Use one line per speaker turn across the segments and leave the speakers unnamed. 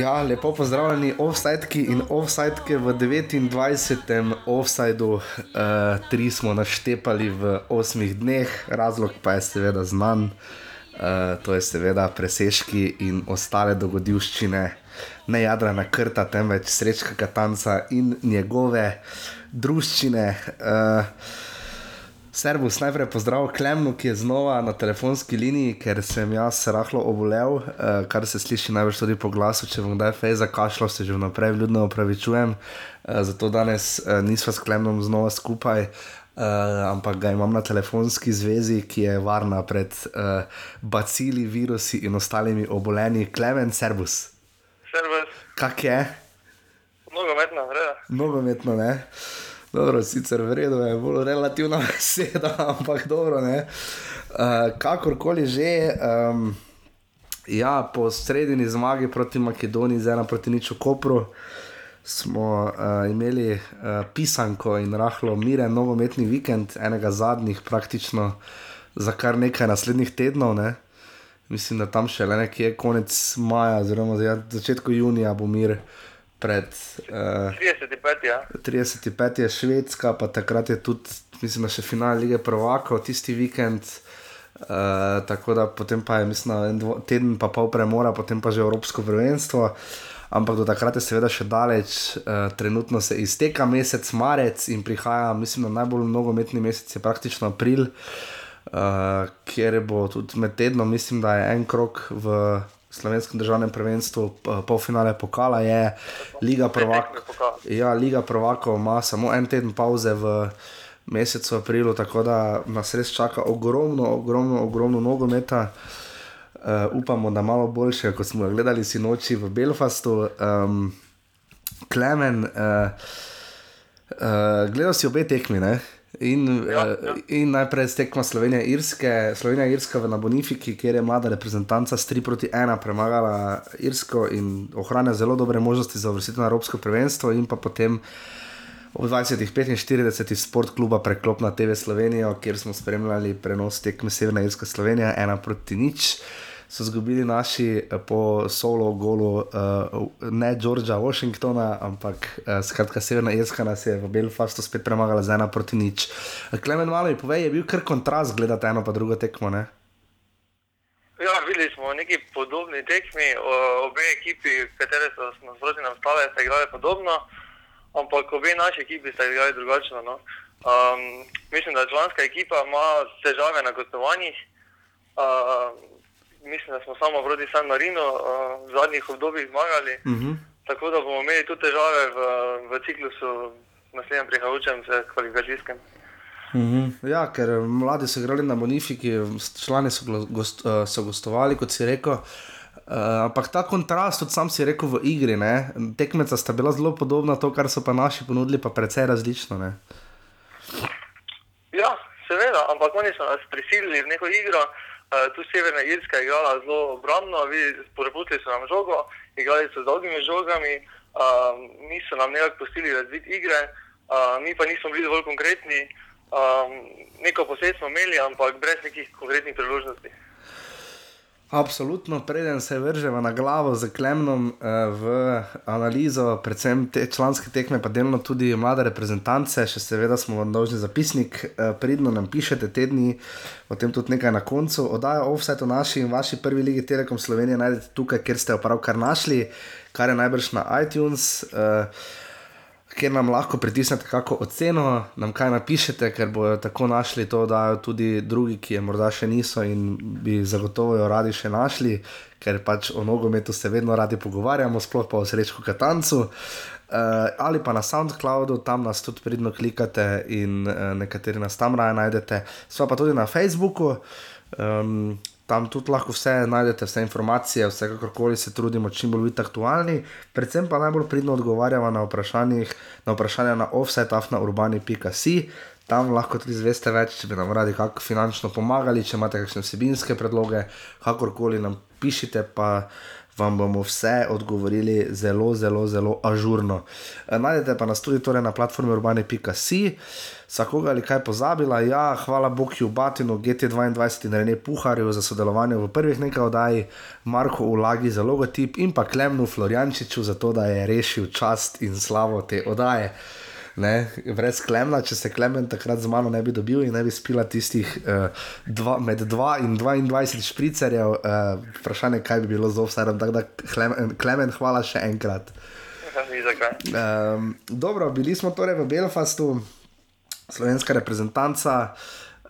Ja, lepo pozdravljeni, offsideki in offsideke v 29. offsideu. Uh, tri smo naštepali v osmih dneh, razlog pa je seveda znan. Uh, to je seveda presežki in ostale dogodivščine, ne jadrana krta, temveč srečka Katanca in njegove družščine. Uh, Servus, najprej pozdrav Klemnu, ki je znova na telefonski liniji, ker sem jaz rahlo obolel, eh, kar se sliši največ tudi po glasu. Če bom kdaj fej zakašljal, se že vnaprej ljudno opravičujem. Eh, zato danes eh, nisva s Klemnom znova skupaj, eh, ampak ga imam na telefonski zvezi, ki je varna pred eh, bacili, virusi in ostalimi obolenji. Klemen, servus.
Servus,
Kak je?
nogometna vreda.
Nogometno, ne. Dobro, sicer vredno je, bolj relativna beseda, ampak dobro. Uh, kakorkoli že, um, ja, po sredini zmagi proti Makedoniji, z ena proti niču Kopru, smo uh, imeli uh, pisanko in rahlo miren nogometni vikend, enega zadnjih, praktično za kar nekaj naslednjih tednov. Ne? Mislim, da tam še le nekje konec maja, oziroma za- začetku junija bo mir pred. Uh,
35, ja.
35 je Švedska, pa takrat je tudi, mislim, še finale lige Prvakov, tisti vikend. Uh, tako da potem pa je, mislim, da en dvo, teden pa pol premora, potem pa že Evropsko prvenstvo. Ampak do takrat je seveda še daleč, uh, trenutno se izteka mesec marec in prihaja, mislim, da najbolj nogometni mesec je praktično april, uh, kjer bo tudi med tednom, mislim, da je en krok v slovenskem državnem prvenstvu, p- polfinale pokala je Liga prvakov. Ja, Liga prvakov ima samo en teden pauze v mesecu aprilu, tako da nas res čaka ogromno, ogromno, ogromno nogometa. Uh, upamo, da malo boljše, kot smo ga gledali sinoči v Belfastu. Um, Klemen, uh, uh, gledal si obe tekmi, ne? In,
Ja,
uh,
ja.
in najprej stekma Slovenije-Irske, Slovenija-Irska v Nabonifiki, kjer je mlada reprezentanca s 3 proti 1 premagala Irsko in ohranja zelo dobre možnosti za uvrstitev na Evropsko prvenstvo, in pa potem ob 20:45 iz sportkluba preklop na TV Slovenijo, kjer smo spremljali prenos tekme Severna Irska Slovenija, ena proti nič. So izgubili naši eh, po solo golu, uh, ne Georgea Washingtona, ampak uh, skratka Severna Irska nas je v Belfastu spet premagala z ena proti nič. Klemen, malo mi povej, je bil kar kontrast gledati eno pa drugo tekmo, ne?
Ja, videli smo neki podobni tekmi, o- obe ekipi, katere so nasproti nam stale, sta igrali podobno, ampak obe naši ekipi sta igrali drugačno. No. Um, mislim, da članska ekipa ima težave na gostovanjih. Uh, mislim, da smo samo proti San Marino uh, v zadnjih obdobjih zmagali.
Uh -huh.
Tako da bomo imeli tudi težave v, v ciklusu naslednjem prihajajočem se kvalifikacijskem.
Mhm. Ja, ker eh, mladi so igrali na Bonifiki, člani so, gost, uh, so gostovali, kot si rekel. Uh, ampak ta kontrast, tudi sam si rekel v igri, ne? tekmeca sta bila zelo podobna, to, kar so pa naši ponudili, pa precej različno. Ne?
Ja, seveda, ampak oni so nas prisilili v neko igro. Uh, tu Severna Irska je igrala zelo obrambno, porepustili so nam žogo, igrali so z dolgimi žogami, uh, niso nam nekako pustili razviti igre, uh, mi pa nismo bili dovolj konkretni. Um, neko posebej smo imeli, ampak brez nekih konkretnih priložnosti.
Absolutno, preden se vržemo na glavo z Klemnom uh, v analizo, predvsem te članske tekme, pa delno tudi mlade reprezentance, še seveda smo vam dolžni zapisnik, uh, pridno nam pišete tedni, o tem tudi nekaj na koncu. Oddajo offset v naši in vaši prvi ligi Telekom Slovenije najdete tukaj, kjer ste jo pravkar našli, kar je najbrž na iTunes. Uh, kjer nam lahko pritisnete kako oceno, nam kaj napišete, ker bojo tako našli to, da tudi drugi, ki je morda še niso in bi zagotovo jo radi še našli, ker pač o nogometu se vedno radi pogovarjamo, sploh pa o srečku Katancu. Uh, ali pa na SoundCloudu, tam nas tudi pridno klikate in uh, nekateri nas tam raje najdete. Sva pa tudi na Facebooku, um, tam tudi lahko vse najdete, vse informacije, vse kakorkoli se trudimo, čim bolj biti aktualni. Predvsem pa najbolj pridno odgovarjamo na, na vprašanja na offsetafnaurbani.si. Tam lahko tudi zveste več, če bi nam radi kako finančno pomagali, če imate kakšne vsebinske predloge, kakorkoli nam pišite, vam bomo vse odgovorili zelo, zelo, zelo ažurno. Eh, najdete pa nas tudi torej na platformi urbane.si. Vsakoga ali kaj pozabila, ja, hvala Bogu, Batinu, GT22 in Rene Puharju za sodelovanje v prvih nekaj oddaj, Marko Ulagi za logotip in pa Klemnu Floriančiču za to, da je rešil čast in slavo te oddaje ne, brez klemna, če se klemen takrat z mano ne bi dobil in ne bi spila tistih uh, dva, med 2 in 22 špricerjev, uh, vprašanje, kaj bi bilo z ovsadom. Tako da, klemen, klemen, hvala še enkrat. Um, dobro, bili smo torej v Belfastu, slovenska reprezentanca.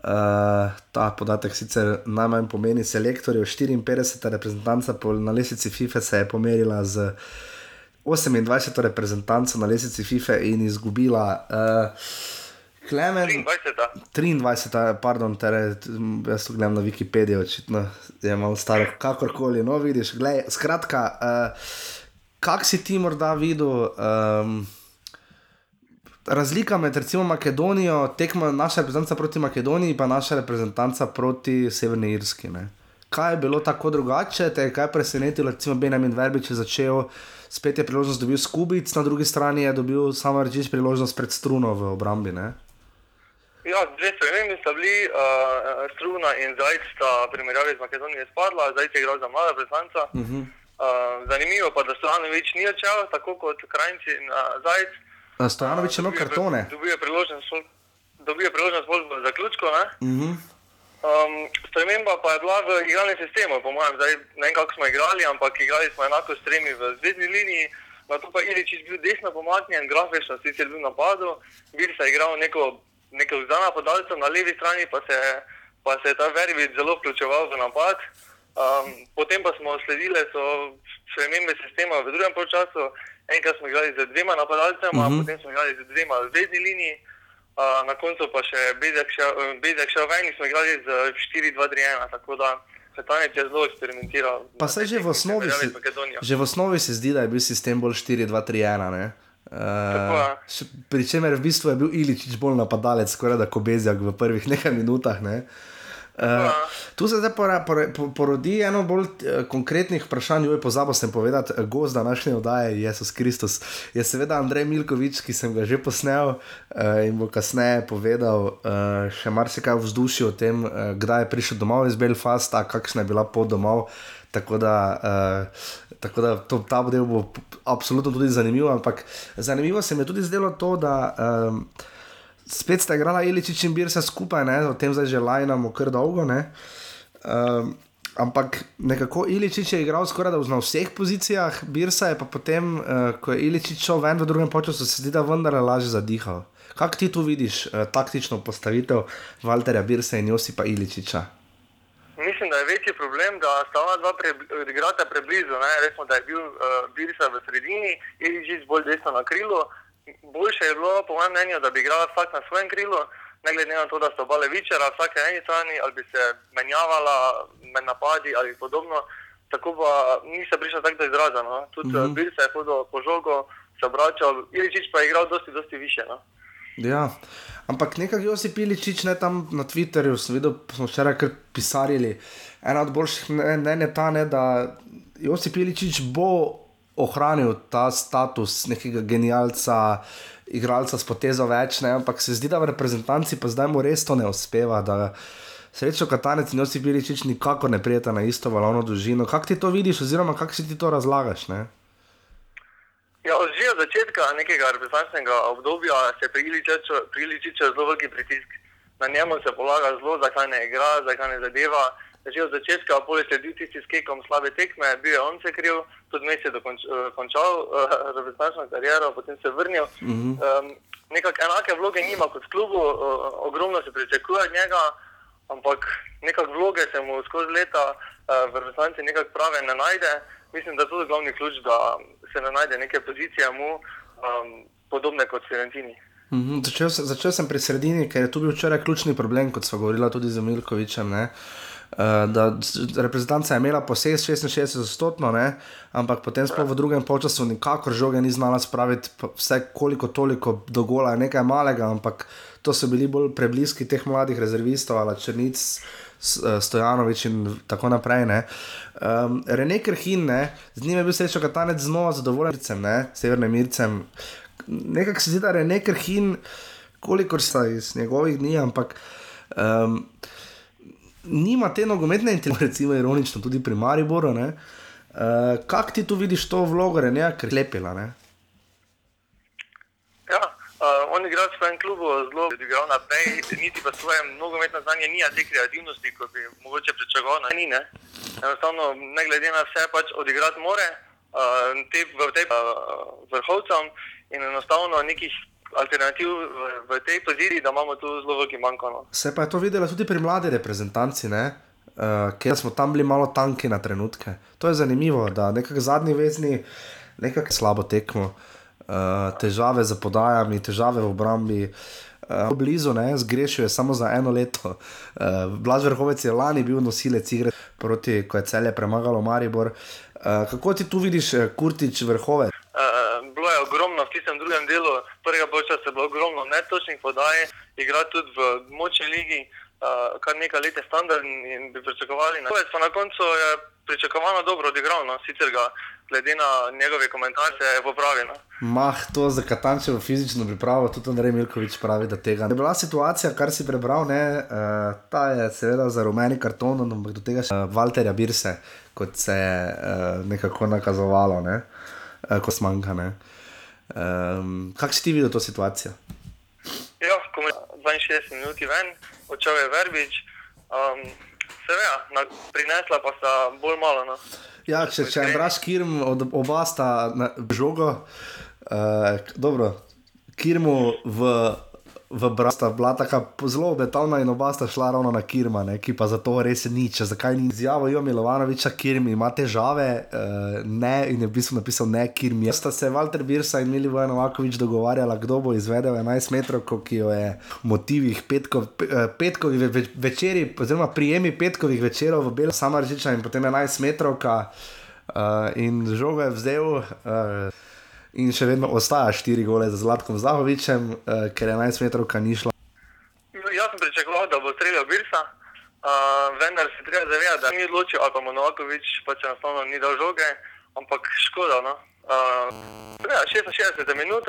Uh, ta podatek sicer najmanj pomeni selektorjev. 54. reprezentanca na lesici FIFA se je pomerila z 28. reprezentanco na lesici FIFA in izgubila. Uh, Klemen, 23. 23, pardon, tere, jaz to gledam na Wikipediji, očitno je malo staro, kakorkoli. No, vidiš, gledaj, skratka, uh, kak si ti morda videl? Um, Razlika med recimo Makedonijo, tekmo naša reprezentanca proti Makedoniji, pa naša reprezentanca proti Severni Irski. Ne? Kaj je bilo tako drugače, te je kaj presenetilo, recimo Benjamin Verbič je začel spet je priložnost dobil Skubic, na drugi strani je dobil samo reči priložnost pred struno v obrambi. Ne?
Ja, dve spremembi sta bili, uh, struna in zajec sta primerjavi z Makedonijo spadla, zajec je igral za mlada predstavnica. Uh -huh. uh, zanimivo pa, da Stojanovič ni odšel, tako kot Krajci in uh, zajec.
Stojanovič je imel kartone.
Dobil je priložnost, dobil je priložnost bolj v zaključku. Uh -huh. Um, sprememba pa je bila v igralnem sistemu, po mojem, zdaj ne vem, kako smo igrali, ampak igrali smo enako s tremi v zvezdni liniji. Na to pa Ilič je bil desno pomaknjen, grafično sicer bil napadu, bil se je igral neko, neko vzdana podalca, na levi strani pa se, pa se je ta Verbic zelo vključeval v napad. Um, potem pa smo sledili spremembe sistema v drugem času, enkrat smo igrali z dvema napadalcema, uh mhm. -huh. potem smo igrali z dvema zvezdni liniji na koncu pa še Bezek šel ven in smo igrali z 4-2-3-1. Tako da Svetlanic je zelo eksperimentiral.
Pa se že v, osnovi si, že v osnovi se zdi, da je bil sistem bolj 4-2-3-1. Uh, Pričemer v bistvu je bil Iličič bolj napadalec, skoraj da kot Bezjak v prvih nekaj minutah. Ne? Uh, tu se zdaj pora, pora, porodi eno bolj uh, konkretnih vprašanj, jo je pozabil sem povedati, uh, gost današnje oddaje, Jezus Kristus, je seveda Andrej Milkovič, ki sem ga že posnel uh, in bo kasneje povedal uh, še marsikaj v vzdušju o tem, uh, kdaj je prišel domov iz Belfasta, kakšna je bila pot domov. Tako da, uh, tako da to, ta del bo absolutno tudi zanimiv, ampak zanimivo se mi je tudi zdelo to, da. Um, spet sta igrala Iličič in Birsa skupaj, ne? o tem zdaj že lajnamo kar dolgo. Um, ampak nekako Iličič je igral skoraj da na vseh pozicijah, Birsa je pa potem, uh, ko je Iličič šel ven v drugem času, se zdi, da vendar je lažje zadihal. Kako ti tu vidiš uh, taktično postavitev Walterja Birsa in Josipa Iličiča?
Mislim, da je večji problem, da sta ona dva igrata preblizu. Resmo, da je bil uh, Birsa v sredini, Iličič bolj desno na krilu boljše je bilo, po mojem mnenju, da bi igrala vsak na svojem krilu, ne glede na to, da so obale večera, vsake na eni strani, ali bi se menjavala med napadi ali podobno. Tako pa ni se prišla tako do izraza. No. Tudi mm -hmm. bil se je hodil po žogu, se obračal, Iličič pa je igral dosti, dosti više. No.
Ja. Ampak nekaj Josip Iličič, ne tam na Twitterju, sem videl, smo včeraj kar pisarili. Ena od boljših mnen je ta, ne, da Josip Iličič bo ohranil ta status nekega genialca, igralca s potezo več, ne? ampak se zdi, da v reprezentanci pa zdaj mu res to ne uspeva. Srečo, katanec in osi bili čič nikako ne prijeta na isto valovno dolžino. Kako ti to vidiš, oziroma kako si ti to razlagaš? Ne?
Ja, že od začetka nekega reprezentativnega obdobja se priliči zelo veliki pritisk. Na njemu se polaga zelo, zakaj ne igra, zakaj ne zadeva že od začetka, pol je sledil tisti s kekom slabe tekme, bil je on se kriv, tudi mes je dokonč, uh, končal uh, reprezentančno kariero, potem se vrnil. Uh -huh. um, nekako enake vloge nima kot klubu, uh, ogromno se pričakuje od njega, ampak nekako vloge se mu skozi leta uh, v reprezentanci nekako prave ne najde. Mislim, da je to glavni ključ, da se ne najde neke pozicije mu, um, podobne kot Sirentini.
Mhm, začel, začel sem pri sredini, ker je tu bil včeraj ključni problem, kot smo govorili tudi z Milkovičem. Uh, da reprezentanca je imela po 66 odstotkov, ampak potem smo v drugem času nikakor žoge ni znala spraviti, vse koliko toliko do gola, nekaj malega, ampak to so bili bolj prebliski teh mladih rezervistov ali črnic. Stojanovič in tako naprej. Um, Rene Krhin, ne, z njim je bil srečo katanec znova zadovoljen, ne, severnim Mircem. Nekako se zdi, da je Rene Krhin, kolikor sta iz njegovih dni, ampak um, nima te nogometne inteligence, recimo ironično, tudi pri Mariboru. Uh, Kako ti tu vidiš to vlogo, Rene, ker je lepila? Ne?
Uh, on igra v svojem klubu zelo dobro, naprej, niti pa svoje nogometno znanje ni te kreativnosti, kot bi mogoče pričakoval. Ni, ne? Enostavno, ne glede na vse, pač odigrati more uh, te, v tej uh, vrhovcem in enostavno nekih alternativ v, v tej poziciji, da imamo tu zelo veliki manjko. No.
Se pa je to videlo tudi pri mladi reprezentanci, uh, ker smo tam bili malo tanki na trenutke. To je zanimivo, da nekako zadnji vezni, nekako slabo tekmo. Eh, težave z podajami, težave v obrambi. Uh, blizu, ne, zgrešil je samo za eno leto. Uh, Blaž Vrhovec je lani bil nosilec igre proti, ko je celje premagalo Maribor. Uh, kako ti tu vidiš, Kurtič Vrhovec?
Uh, bilo je ogromno v tistem drugem delu, prvega počasa je bilo ogromno podaj, igra tudi v močni ligi, uh, kar nekaj let je standard in bi pričakovali. Vrhovec pa na koncu je pričakovano dobro odigral, no, sicer ga glede na njegove komentarje, je popravljeno.
Mah, to za Katančevo fizično pripravo, tudi Andrej Milkovič pravi, da tega ne. Je bila situacija, kar si prebral, ne, uh, ta je seveda za rumeni karton, ampak do tega še uh, Walterja Birse, kot se je uh, nekako nakazovalo, ne, uh, ko smanjka. Um, Kako si ti videl to situacijo?
Ja, ko je 62 minut ven, odšel je Verbič. Um, Seveda, prinesla pa sta bolj malo. No.
Ja, če če Andraš Kirm, od, oba sta na žogo, uh, dobro, Kirmu v v Brasta bila tako zelo obetavna in oba sta šla ravno na Kirma, ne, ki pa za to res nič. Zakaj ni izjavo Jo Milovanoviča, Kirm ima težave, uh, ne, in je v bistvu napisal ne, Kirm. Jaz sta se Walter Birsa in Milivoje Novakovič dogovarjala, kdo bo izvedel 11 metrov, ki jo je v motivih petkov, eh, petkovih ve, večeri, oziroma prijemi petkovih večerov v Belu Samaržiča in potem 11 metrov, uh, in žogo je vzel. Uh, in še vedno ostaja 4 gole za Zlatkom Zahovičem, uh, ker je 11 metrov kanišlo.
Jaz sem pričakoval, da bo streljal Birsa, uh, vendar se treba zavedati, da ni odločil, ali pa Monovakovič pač enostavno ni dal žoge, ampak škoda. No? Uh, ja, 66 minut,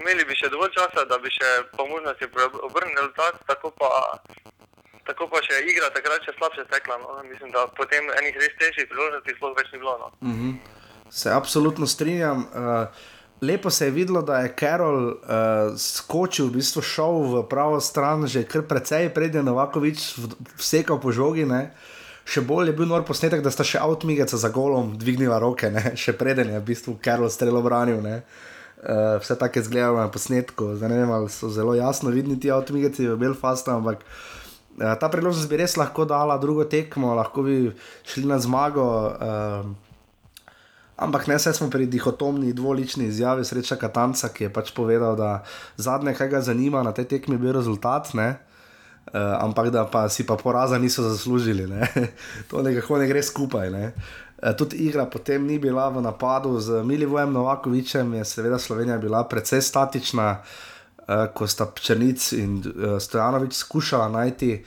imeli bi še dovolj časa, da bi še po možnosti obrnili rezultat, tako pa, tako pa še igra takrat še slabše tekla. No? Mislim, da potem enih res težjih priložnosti sploh več ni bilo. No? Uh
-huh. Se absolutno strinjam. Uh, lepo se je videlo, da je Carol uh, skočil, v bistvu šel v pravo stran, že kar precej prednje Novakovič vsekal po žogi. Ne? Še bolj je bil nor posnetek, da sta še avtomigeca za golom dvignila roke, ne? še preden je v bistvu Carol strelo branil. Uh, vse tako je izgledalo na posnetku, ne vem, so zelo jasno vidni ti avtomigeci v Belfastu, ampak uh, ta priložnost bi res lahko dala drugo tekmo, lahko bi šli na zmago. Uh, Ampak ne, smo pri dihotomni dvolični izjavi sreča Katanca, ki je pač povedal, da zadnje, kaj ga zanima na tej tekmi, je bil rezultat, ne? Uh, ampak da pa si pa poraza niso zaslužili. Ne? to nekako ne gre skupaj. Ne? Uh, tudi igra potem ni bila v napadu z Milivojem Novakovičem, je seveda Slovenija bila precej statična, uh, ko sta Črnic in uh, Stojanovič skušala najti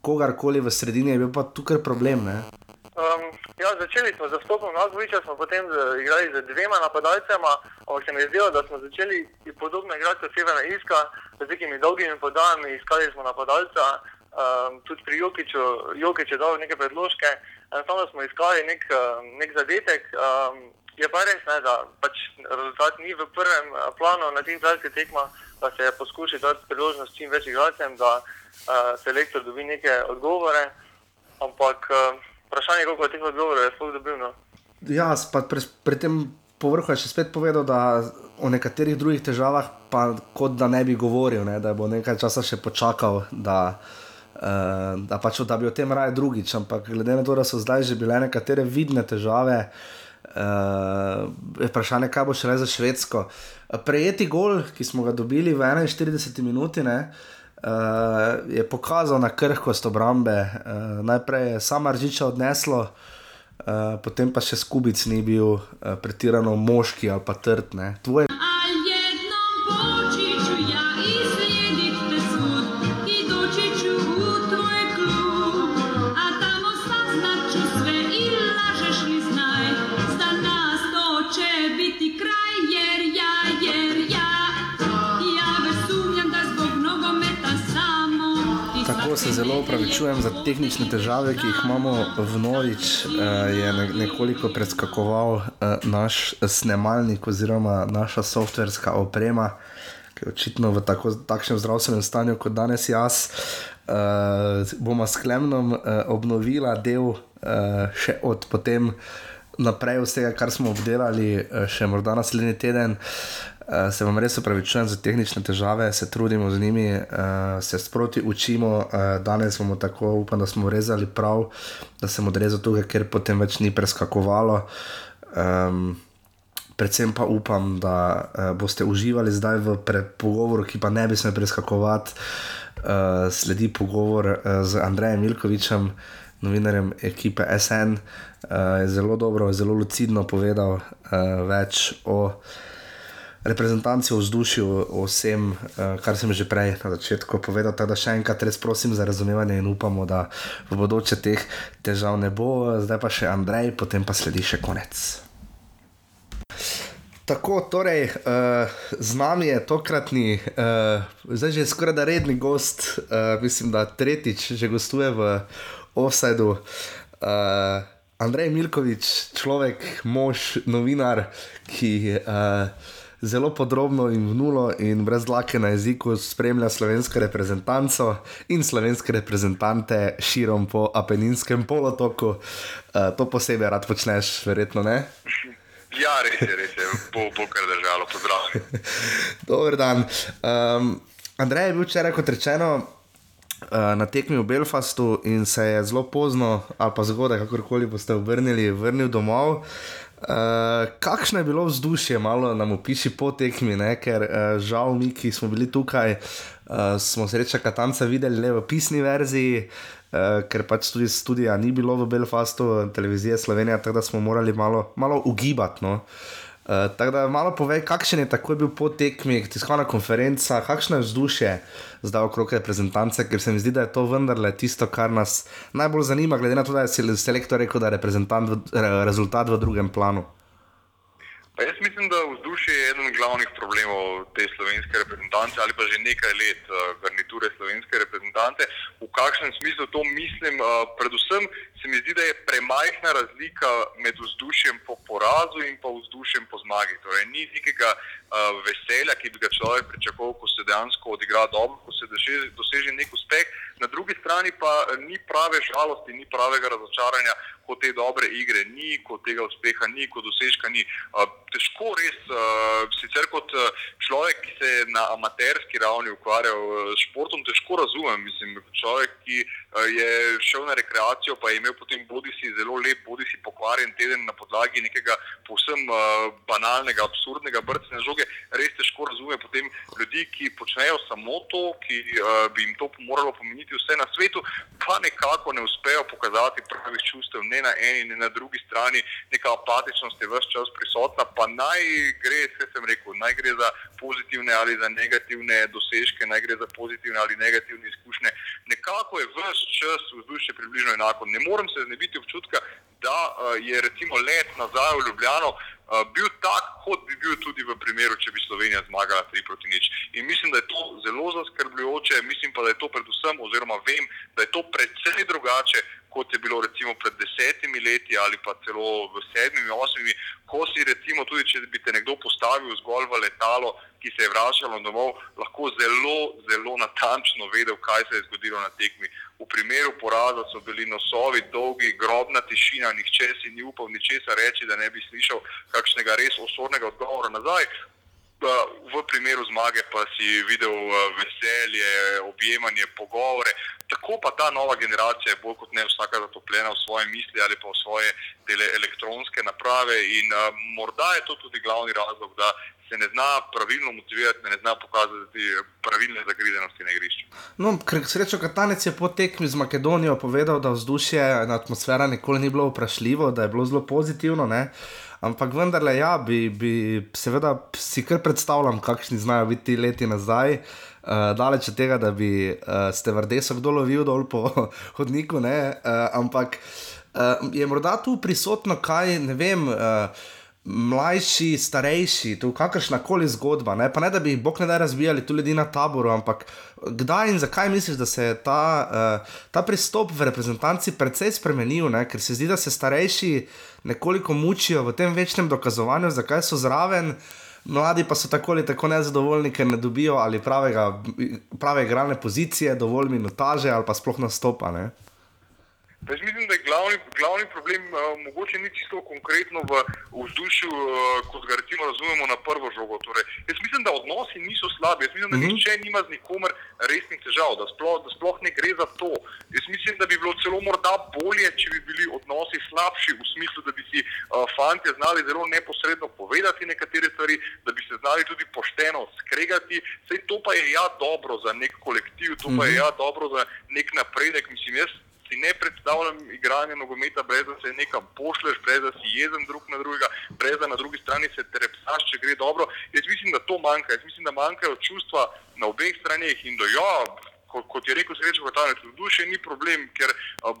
kogarkoli v sredini, je bil pa tukaj problem.
Um, ja, začeli smo z zastopom Nagviča, smo potem igrali z dvema napadalcema, ampak se mi je zdelo, da smo začeli podobno igrati kot Severna Irska, z nekimi dolgimi podajami, iskali smo napadalca, um, tudi pri Jokiču, Jokič je dal neke predložke, enostavno smo iskali nek, nek zadetek. Um, je pa res, ne, da pač rezultat ni v prvem planu na teh zadnjih tekmah, da se je poskušal dati priložnost čim več igralcem, da uh, selektor dobi neke odgovore, ampak uh, vprašanje, koliko teh odgovorov je sploh dobil. No?
Ja, pa pri, pri tem povrhu je še spet povedal, da o nekaterih drugih težavah, pa kot da ne bi govoril, ne, da bo nekaj časa še počakal. Da, Uh, da, pač, da bi o tem raje drugič, ampak glede na to, da so zdaj že bile nekatere vidne težave, uh, je vprašanje, kaj bo še le za Švedsko. Prejeti gol, ki smo ga dobili v 41 minuti, ne, uh, uh, je pokazal na krhkost obrambe. Uh, najprej je samo Aržiča odneslo, uh, potem pa še skubic ni bil uh, pretirano moški ali pa trdne. Tvoje... tehnične težave, ki jih imamo v Novič. Uh, je ne, nekoliko preskakoval uh, naš snemalnik oziroma naša softverska oprema, ki je očitno v tako, takšnem zdravstvenem stanju kot danes jaz. Uh, bomo s Klemnom uh, obnovila del uh, še od potem naprej vsega, kar smo obdelali, uh, še morda naslednji teden. Uh, Uh, se vam res upravičujem za tehnične težave, se trudimo z njimi, uh, se sproti učimo. Uh, danes bomo tako, upam, da smo rezali prav, da sem odrezal tukaj, ker potem več ni preskakovalo. Um, predvsem pa upam, da uh, boste uživali zdaj v pogovoru, ki pa ne bi smel preskakovati. Uh, sledi pogovor uh, z Andrejem Milkovičem, novinarjem ekipe SN. Uh, je zelo dobro, zelo lucidno povedal uh, več o reprezentanci v vzdušju, o vsem, uh, kar sem že prej na začetku povedal. Tako da še enkrat res prosim za razumevanje in upamo, da v bodoče teh težav ne bo. Zdaj pa še Andrej, potem pa sledi še konec. Tako, torej, uh, z nami je tokratni, uh, zdaj že skoraj da redni gost, uh, mislim, da tretjič že gostuje v Offsideu. Uh, Andrej Milkovič, človek, mož, novinar, ki uh, zelo podrobno in vnulo in brez dlake na jeziku spremlja slovensko reprezentanco in slovenske reprezentante širom po Apeninskem polotoku. Uh, to posebej rad počneš, verjetno ne.
Ja, res je, res je, bo, bo kar držalo, pozdravljen.
Dober dan. Um, Andrej je bil včeraj, kot rečeno, na tekmi v Belfastu in se je zelo pozno, ali pa zgodaj, kakorkoli boste obrnili, vrnil domov. Uh, kakšno je bilo vzdušje, malo nam opiši po tekmi, ne? ker uh, žal mi, ki smo bili tukaj, uh, smo sreča Katanca videli le v pisni verziji, uh, ker pač tudi studija ni bilo v Belfastu, televizije Slovenije, tako da smo morali malo, malo ugibati. No? Uh, tako da malo povej, kakšen je tako bil po tekmi, tiskovna konferenca, kakšno je vzdušje zdaj okrog reprezentance, ker se mi zdi, da je to vendarle tisto, kar nas najbolj zanima, glede na to, da je selektor rekel, da je rezultat v drugem planu.
Pa jaz mislim, da vzdušje je eden glavnih problemov te slovenske reprezentance ali pa že nekaj let uh, garniture slovenske reprezentance. V kakšnem smislu to mislim? Uh, predvsem se mi zdi, da je premajhna razlika med vzdušjem po porazu in pa vzdušjem po zmagi. Torej, ni nekega uh, veselja, ki bi ga človek pričakoval, ko se dejansko odigra dobro, ko se doseže nek uspeh, na drugi strani pa ni prave žalosti, ni pravega razočaranja, ko te dobre igre ni, ko tega uspeha ni, ko dosežka ni. Uh, težko res, uh, sicer kot človek, ki se na amaterski ravni ukvarjal s športom, težko razumem. Mislim, človek, ki uh, je šel na rekreacijo, pa je imel potem bodi si zelo lep, bodi si pokvarjen teden na podlagi nekega povsem uh, banalnega, absurdnega brcanja žoge, res težko razume potem ljudi, ki počnejo samo to, ki uh, bi jim to moralo pomeniti vse na svetu, pa nekako ne uspejo pokazati pravih čustev ne na eni, ne na drugi strani, neka apatičnost je vse čas prisotna, pa naj gre, vse sem rekel, naj gre za pozitivne ali za negativne dosežke, naj gre za pozitivne ali negativne izkušnje. Nekako je vse čas vzdušje približno enako. Ne morem se znebiti občutka, da uh, je recimo let nazaj v Ljubljano uh, bil tak, kot bi bil tudi v primeru, če bi Slovenija zmagala 3 proti nič. In mislim, da je to zelo zaskrbljujoče, mislim pa, da je to predvsem, oziroma vem, da je to predvsej drugače, kot je bilo recimo pred desetimi leti ali pa celo v sedmimi, osmimi, ko si recimo tudi, če bi te nekdo postavil zgolj v letalo, ki se je vračalo domov, lahko zelo, zelo natančno vedel, kaj se je zgodilo na tekmi. V primeru poraza so bili nosovi dolgi, grobna tišina, nihče si ni upal ničesar reči, da ne bi slišal kakšnega res osornega odgovora nazaj. V primeru zmage pa si videl eh, veselje, objemanje, pogovore. Tako pa ta nova generacija je bolj kot ne vsaka zatopljena v svoje misli ali pa v svoje elektronske naprave. In uh, morda je to tudi glavni razlog, da se ne zna pravilno motivirati, ne zna pokazati pravilne zagrizenosti na igrišču.
No, srečo Katanec je po tekmi z Makedonijo povedal, da vzdušje in atmosfera nikoli ni bilo vprašljivo, da je bilo zelo pozitivno. Ne? Ampak vendarle, ja, bi, bi seveda si kar predstavljam, kakšni znajo biti ti leti nazaj. Uh, daleč od tega, da bi uh, ste vrdeso kdo lovil dol po hodniku, uh, ampak uh, je morda tu prisotno kaj, ne vem. Uh, mlajši, starejši, tu kakršna koli zgodba. Ne? Ne, da bi jih bog ne da razvijali tu ljudi na taboru, ampak kdaj in zakaj misliš, da se je ta, uh, ta pristop v reprezentanci precej spremenil, ne? ker se zdi, da se starejši nekoliko mučijo v tem večnem dokazovanju, zakaj so zraven. Mladi pa so tako ali tako nezadovoljni, ker ne dobijo ali pravega, prave igralne pozicije, dovolj minutaže ali pa sploh nastopa. Ne?
Jaz mislim, da je glavni, glavni problem uh, mogoče ni čisto konkretno v vzdušju, uh, kot ga recimo razumemo na prvo žogo. Torej, jaz mislim, da odnosi niso slabi, jaz mislim, da mm -hmm. nihče nima z nikomer resnih težav, da sploh, da sploh ne gre za to. Jaz mislim, da bi bilo celo morda bolje, če bi bili odnosi slabši, v smislu, da bi si uh, fanti znali zelo neposredno povedati nekatere stvari, da bi se znali tudi pošteno skregati. Sej to pa je ja dobro za nek kolektiv, to pa je mhm. ja dobro za nek napredek. Mislim, jaz, si ne predstavljam igranja nogometa, brez da se nekam pošleš, brez da si jezen drug na drugega, brez da na drugi strani se trepsaš, če gre dobro. Jaz mislim, da to manjka. Jaz mislim, da manjkajo čustva na obeh straneh in da jo. Ja, kot, kot je rekel Srečo Kotavec, v duši ni problem, ker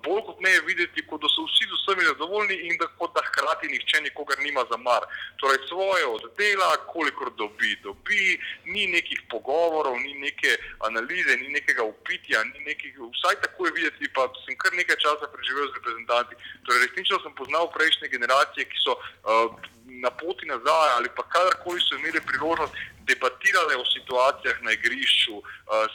bolj kot ne je videti, kot da so vsi z vsemi zadovoljni in da, da hkrati nihče nikogar nima za mar. Torej svoje oddela, kolikor dobi, dobi, ni nekih pogovorov, ni neke analize, ni nekega upitja, ni nekih, vsaj tako je videti, pa sem kar nekaj časa preživel z reprezentanti. Torej resnično sem poznal prejšnje generacije, ki so uh, na poti nazaj ali pa kadarkoli so imeli priložnost debatirati o situacijah na igrišču, uh,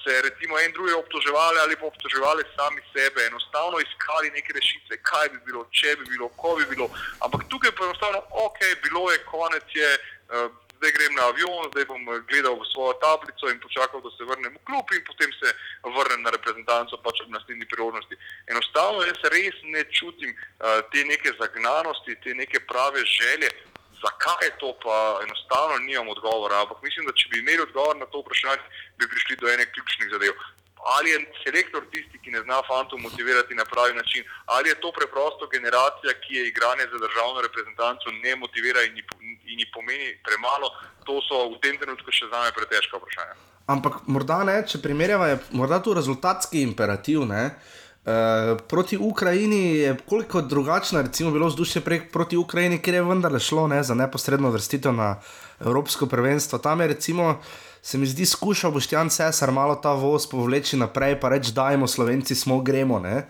se recimo en drugi obtoževali ali pa obtoževali sami sebe, enostavno iskali neke rešitve, kaj bi bilo, če bi bilo, ko bi bilo. Ampak tukaj je enostavno, ok, bilo je, konec je. Uh, Zdaj grem na avion, zdaj bom gledal v svojo tablico in počakal, da se vrnem v klub, in potem se vrnem na reprezentanco, pač ob naslednji priložnosti. Enostavno jaz res ne čutim te neke zagnanosti, te neke prave želje, Zakaj je to, pa enostavno nimam odgovora. Ampak mislim, da če bi imeli odgovor na to vprašanje, bi prišli do ene ključnih zadev. Ali je selektor tisti, ki ne zna fantov motivirati na pravi način, ali je to preprosto generacija, ki je igranje za državno reprezentanco ne motivira in ji pomeni premalo, to so v tem trenutku še za me pretežka vprašanja.
Ampak morda ne, če primerjava, je morda tu rezultatski imperativ. Ne? Eh, proti Ukrajini je koliko drugačno, recimo, bilo vzdušje proti Ukrajini, ker je vendarle šlo ne, za neposredno vrstitev na Evropsko prvenstvo. Tam je, recimo, se mi zdi, skušal Boštjan Cesar malo ta voz povleči naprej, pa reči, dajmo, Slovenci smo, gremo. Ne.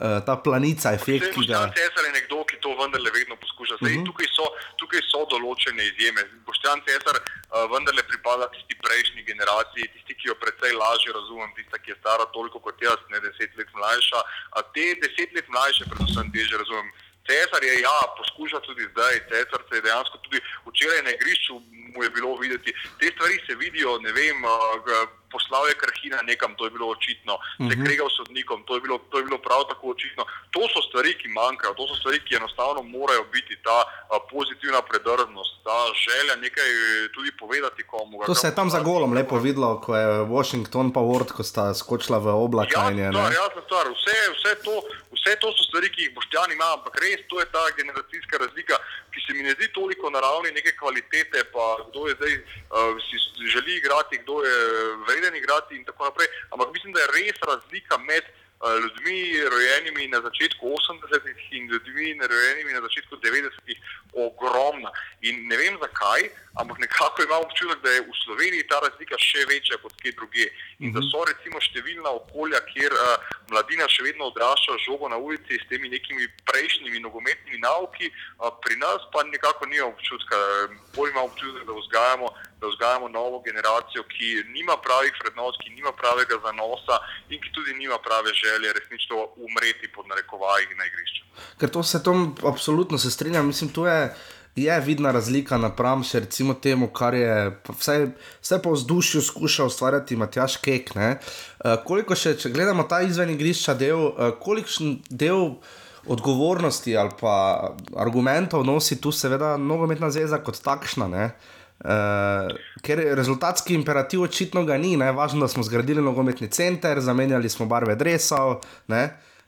Uh, ta planica, efekt,
ki ga. Cesar je nekdo, ki to vendarle vedno poskuša. Zdaj, uh mhm. -huh. tukaj, so, tukaj so določene izjeme. Boštjan Cesar uh, vendarle pripada tisti prejšnji generaciji, tisti, ki jo precej lažje razumem, tista, ki je stara toliko kot jaz, ne deset let mlajša. A te deset let mlajše, predvsem teže razumem. Cesar je, ja, poskuša tudi zdaj, Cesar se je dejansko tudi včeraj na igrišču mu je bilo videti. Te stvari se vidijo, ne vem. Uh, poslal je krhina nekam, to je bilo očitno, uh -huh. se mhm. kregal sodnikom, to je, bilo, to je bilo prav tako očitno. To so stvari, ki manjkajo, to so stvari, ki enostavno morajo biti ta a, pozitivna predrznost, ta želja nekaj tudi povedati komu.
To se je tam za golom lepo videlo, ko je Washington pa Word, ko sta skočila v oblak. Ja,
jasno stvar, vse, vse, to, vse to so stvari, ki jih boštjani ima, ampak res to je ta generacijska razlika, ki se mi ne zdi toliko na ravni neke kvalitete, pa kdo je zdaj uh, si želi igrati, kdo je vredno vreden igrati in tako naprej. Ampak mislim, da je res razlika med ljudmi, rojenimi na začetku 80-ih in ljudmi, rojenimi na začetku 90-ih, ogromna. In ne vem zakaj, ampak nekako imam občutek, da je v Sloveniji ta razlika še večja kot kje druge. In da mhm. so recimo številna okolja, kjer uh, mladina še vedno odrašča žogo na ulici s temi nekimi prejšnjimi nogometnimi nauki, uh, pri nas pa nekako ni občutka, bolj imamo občutek, da vzgajamo, da vzgajamo novo generacijo, ki nima pravih vrednot, ki nima pravega zanosa in ki tudi nima prave želje resnično umreti pod narekovaji na igrišču.
Ker to se tam absolutno se strinjam, mislim, tu je je vidna razlika napram še recimo temu, kar je vse, vse po vzdušju skušal ustvarjati Matjaš Kek. Uh, koliko še, če gledamo ta izven igrišča del, uh, kolikšen del odgovornosti ali pa argumentov nosi tu seveda nogometna zveza kot takšna. Uh, ker rezultatski imperativ očitno ga ni, ne? važno, da smo zgradili nogometni center, zamenjali smo barve drevesov,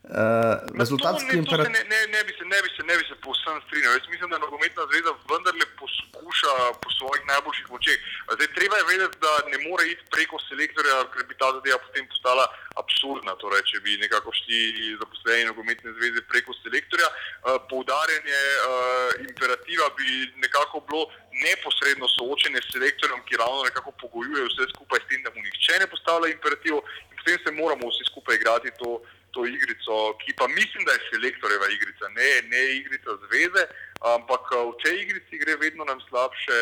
Uh, rezultatski
imperativ. Ne, ne, ne, bi se, ne, bi se, ne bi se povsem strinjal. Jaz mislim, da nogometna zveza vendarle poskuša po svojih najboljših močeh. Zdaj, treba je vedeti, da ne more iti preko selektorja, ker bi ta zadeva potem postala absurdna. Torej, če bi nekako šli zaposleni nogometne zveze preko selektorja, uh, poudarjanje uh, imperativa bi nekako bilo neposredno soočenje s selektorjem, ki ravno nekako pogojuje vse skupaj s tem, da mu nihče ne postavlja imperativov in potem se moramo vsi skupaj igrati to to igrico, ki pa mislim, da je selektorjeva igrica, ne, ne igrica zveze, ampak eh, v tej igrici gre vedno nam slabše.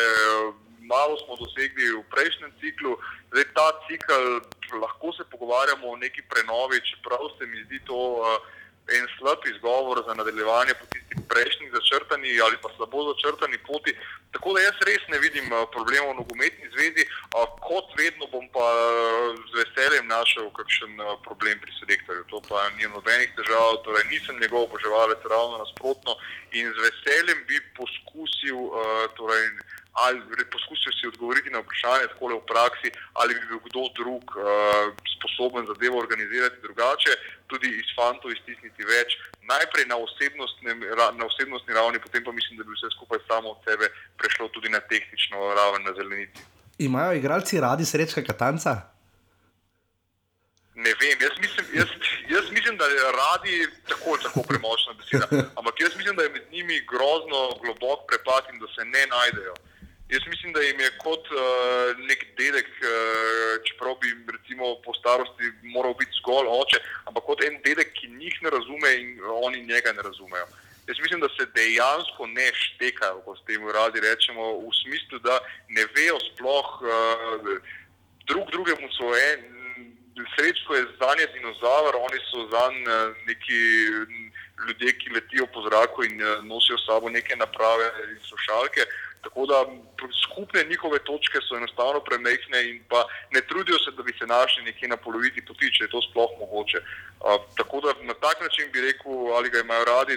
Malo smo dosegli v prejšnjem ciklu, zdaj ta cikl, lahko se pogovarjamo o neki prenovi, čeprav se mi zdi to uh, en slab izgovor za nadaljevanje po tistih prejšnjih začrtani ali pa slabo začrtani poti. Tako da jaz res ne vidim uh, problemov v nogometni zvezi, uh, kot vedno bom pa uh, z veseljem našel kakšen uh, problem pri selektorju. To pa ni nobenih težav, torej nisem njegov oboževalec, ravno nasprotno in z veseljem bi poskusil. Uh, torej, ali poskusil si odgovoriti na vprašanje, tako le v praksi, ali bi bil kdo drug uh, sposoben zadevo organizirati drugače, tudi iz fantov iztisniti več, najprej na, na osebnostni ravni, potem pa mislim, da bi vse skupaj samo od sebe prešlo tudi na tehnično raven na zelenici.
Imajo igralci radi srečka Katanca?
Ne vem, jaz mislim, jaz, jaz mislim, da je radi tako ali tako premočna beseda. Ampak jaz mislim, da je med njimi grozno globok prepad in da se ne najdejo. Jaz mislim, da jim je kot uh, nek dedek, uh, čeprav bi recimo, po starosti moral biti zgolj oče, ampak kot en dedek, ki njih ne razume in oni njega ne razumejo. Jaz mislim, da se dejansko ne štekajo, kot s tem radi rečemo, v smislu, da ne vejo sploh uh, drug drugemu en. Srečko je za nje dinozaver, oni so za neki ljudje, ki letijo po zraku in nosijo s sabo neke naprave in slušalke. Tako da skupne njihove točke so enostavno premehne in pa ne trudijo se, da bi se našli nekje na polovici poti, če je to sploh mogoče. Uh, tako da na tak način bi rekel, ali ga imajo radi,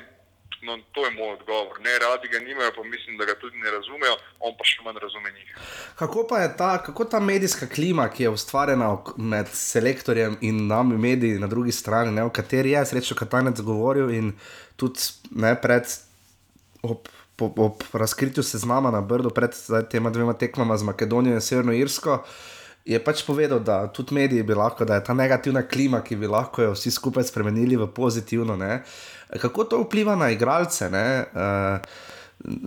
no, to je moj odgovor. Ne, radi ga nimajo, pa mislim, da ga tudi ne razumejo, on pa še manj razume njih.
Kako pa je ta, kako ta medijska klima, ki je ustvarjena med selektorjem in nami mediji na drugi strani, ne, o kateri je srečo Katanec govoril in tudi ne, pred. Op, po, ob razkritju seznama na Brdu pred tema dvema tekmama z Makedonijo in Severno Irsko. Je pač povedal, da tudi mediji bi lahko, da je ta negativna klima, ki bi lahko jo vsi skupaj spremenili v pozitivno. Ne? Kako to vpliva na igralce? Uh,